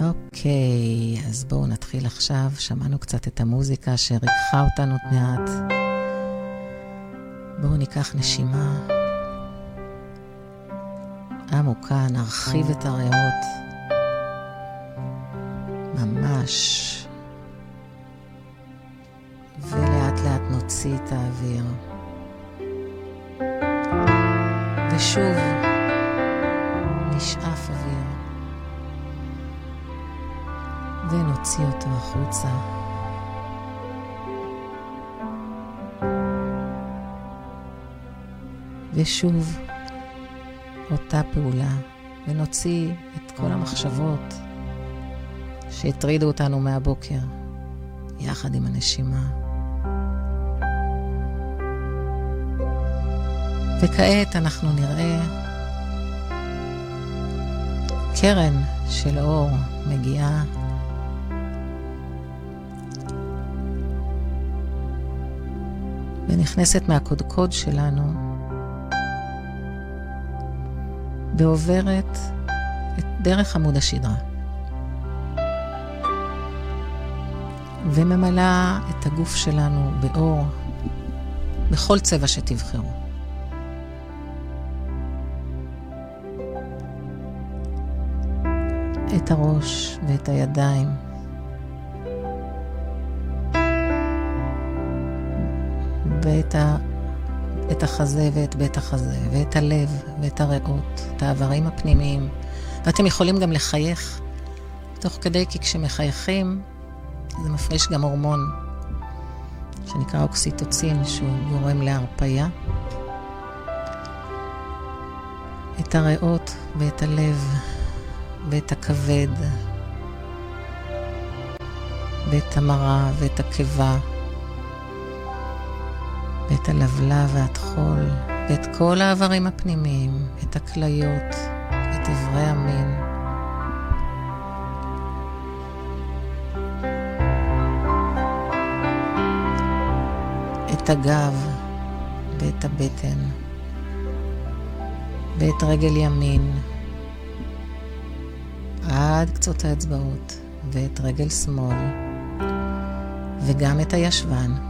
אוקיי, אז בואו נתחיל עכשיו. שמענו קצת את המוזיקה שריככה אותנו מעט. בואו ניקח נשימה עמוקה, נרחיב את הריאות. ממש. ולאט לאט נוציא את האוויר. ושוב, נשאף ונוציא אותו החוצה. ושוב אותה פעולה, ונוציא את כל המחשבות שהטרידו אותנו מהבוקר, יחד עם הנשימה. וכעת אנחנו נראה קרן של אור מגיעה ונכנסת מהקודקוד שלנו ועוברת את דרך עמוד השדרה. וממלאה את הגוף שלנו באור, בכל צבע שתבחרו. את הראש ואת הידיים. ואת ה... את החזה ואת בית החזה, ואת הלב ואת הריאות, את האיברים הפנימיים. ואתם יכולים גם לחייך תוך כדי, כי כשמחייכים זה מפריש גם הורמון שנקרא אוקסיטוצין, שהוא גורם להרפייה. את הריאות ואת הלב ואת הכבד ואת המרה ואת הקיבה. ואת הלבלב והטחול, ואת כל האיברים הפנימיים, את הכליות, את איברי המין. את הגב ואת הבטן, ואת רגל ימין, עד קצות האצבעות, ואת רגל שמאל, וגם את הישבן.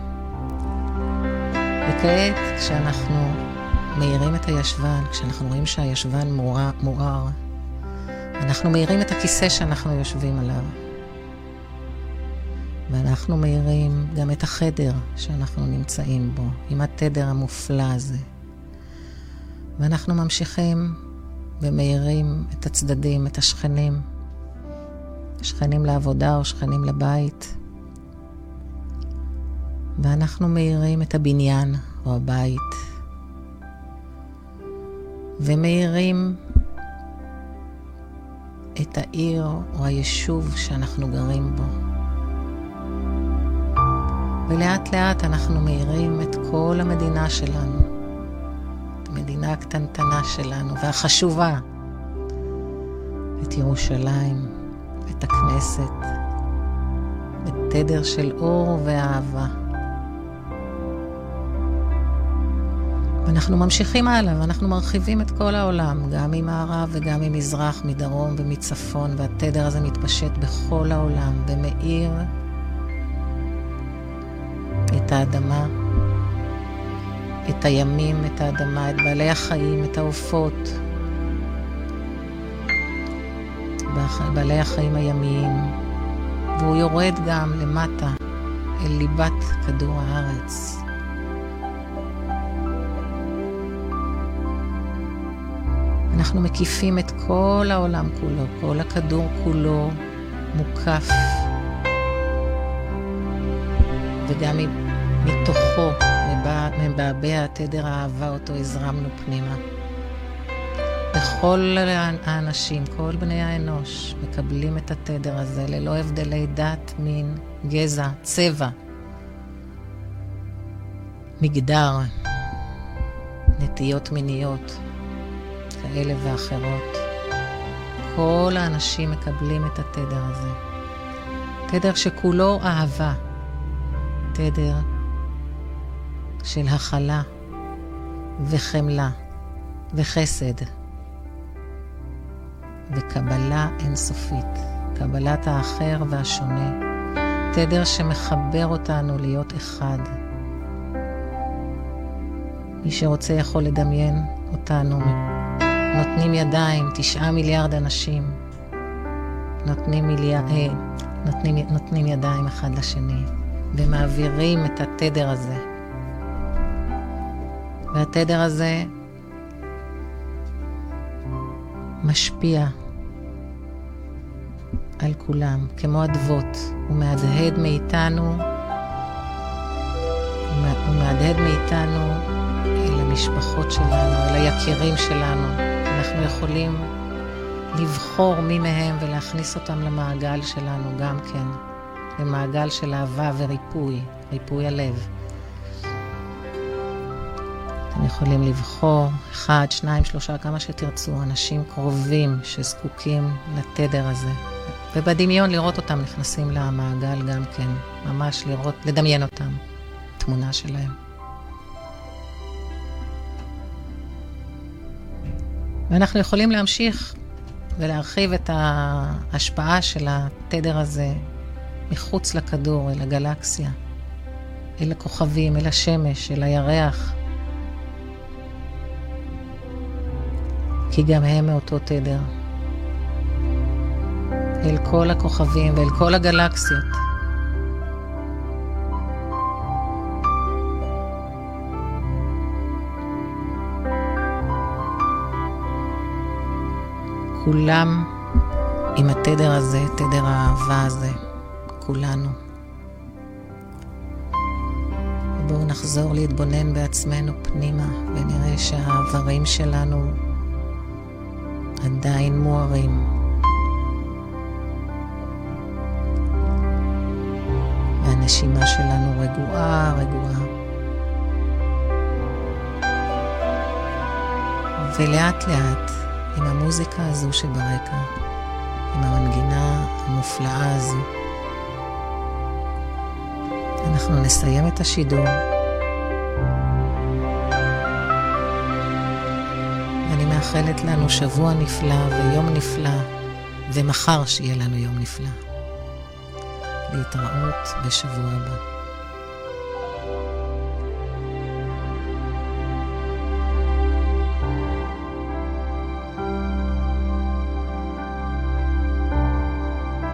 וכעת, כשאנחנו מאירים את הישבן, כשאנחנו רואים שהישבן מואר, אנחנו מאירים את הכיסא שאנחנו יושבים עליו. ואנחנו מאירים גם את החדר שאנחנו נמצאים בו, עם התדר המופלא הזה. ואנחנו ממשיכים ומאירים את הצדדים, את השכנים, שכנים לעבודה או שכנים לבית. ואנחנו מאירים את הבניין או הבית, ומאירים את העיר או היישוב שאנחנו גרים בו. ולאט לאט אנחנו מאירים את כל המדינה שלנו, את המדינה הקטנטנה שלנו והחשובה, את ירושלים, את הכנסת, בתדר של אור ואהבה. ואנחנו ממשיכים הלאה, ואנחנו מרחיבים את כל העולם, גם ממערב וגם ממזרח, מדרום ומצפון, והתדר הזה מתפשט בכל העולם, ומאיר את האדמה, את הימים, את האדמה, את בעלי החיים, את העופות, בעלי החיים הימיים, והוא יורד גם למטה, אל ליבת כדור הארץ. אנחנו מקיפים את כל העולם כולו, כל הכדור כולו מוקף, וגם מתוכו מבעבע תדר האהבה אותו הזרמנו פנימה. וכל האנשים, כל בני האנוש, מקבלים את התדר הזה ללא הבדלי דת, מין, גזע, צבע, מגדר, נטיות מיניות. כאלה ואחרות. כל האנשים מקבלים את התדר הזה. תדר שכולו אהבה. תדר של הכלה וחמלה וחסד וקבלה אינסופית. קבלת האחר והשונה, תדר שמחבר אותנו להיות אחד. מי שרוצה יכול לדמיין אותנו, נותנים ידיים, תשעה מיליארד אנשים, נותנים, מיליאר, אה, נותנים, נותנים ידיים אחד לשני, ומעבירים את התדר הזה. והתדר הזה משפיע על כולם, כמו אדוות. הוא מהדהד מאיתנו, הוא מהדהד מאיתנו אל המשפחות שלנו, אל היקירים שלנו. אנחנו יכולים לבחור מי מהם ולהכניס אותם למעגל שלנו גם כן, למעגל של אהבה וריפוי, ריפוי הלב. אתם יכולים לבחור אחד, שניים, שלושה, כמה שתרצו, אנשים קרובים שזקוקים לתדר הזה. ובדמיון לראות אותם נכנסים למעגל גם כן, ממש לראות, לדמיין אותם, תמונה שלהם. ואנחנו יכולים להמשיך ולהרחיב את ההשפעה של התדר הזה מחוץ לכדור, אל הגלקסיה, אל הכוכבים, אל השמש, אל הירח. כי גם הם מאותו תדר. אל כל הכוכבים ואל כל הגלקסיות. כולם עם התדר הזה, תדר האהבה הזה, כולנו. בואו נחזור להתבונן בעצמנו פנימה ונראה שהאיברים שלנו עדיין מוארים. והנשימה שלנו רגועה, רגועה. ולאט לאט, עם המוזיקה הזו שברקע, עם המנגינה המופלאה הזו, אנחנו נסיים את השידור. מאחלת לנו שבוע נפלא ויום נפלא, ומחר שיהיה לנו יום נפלא. להתראות בשבוע הבא.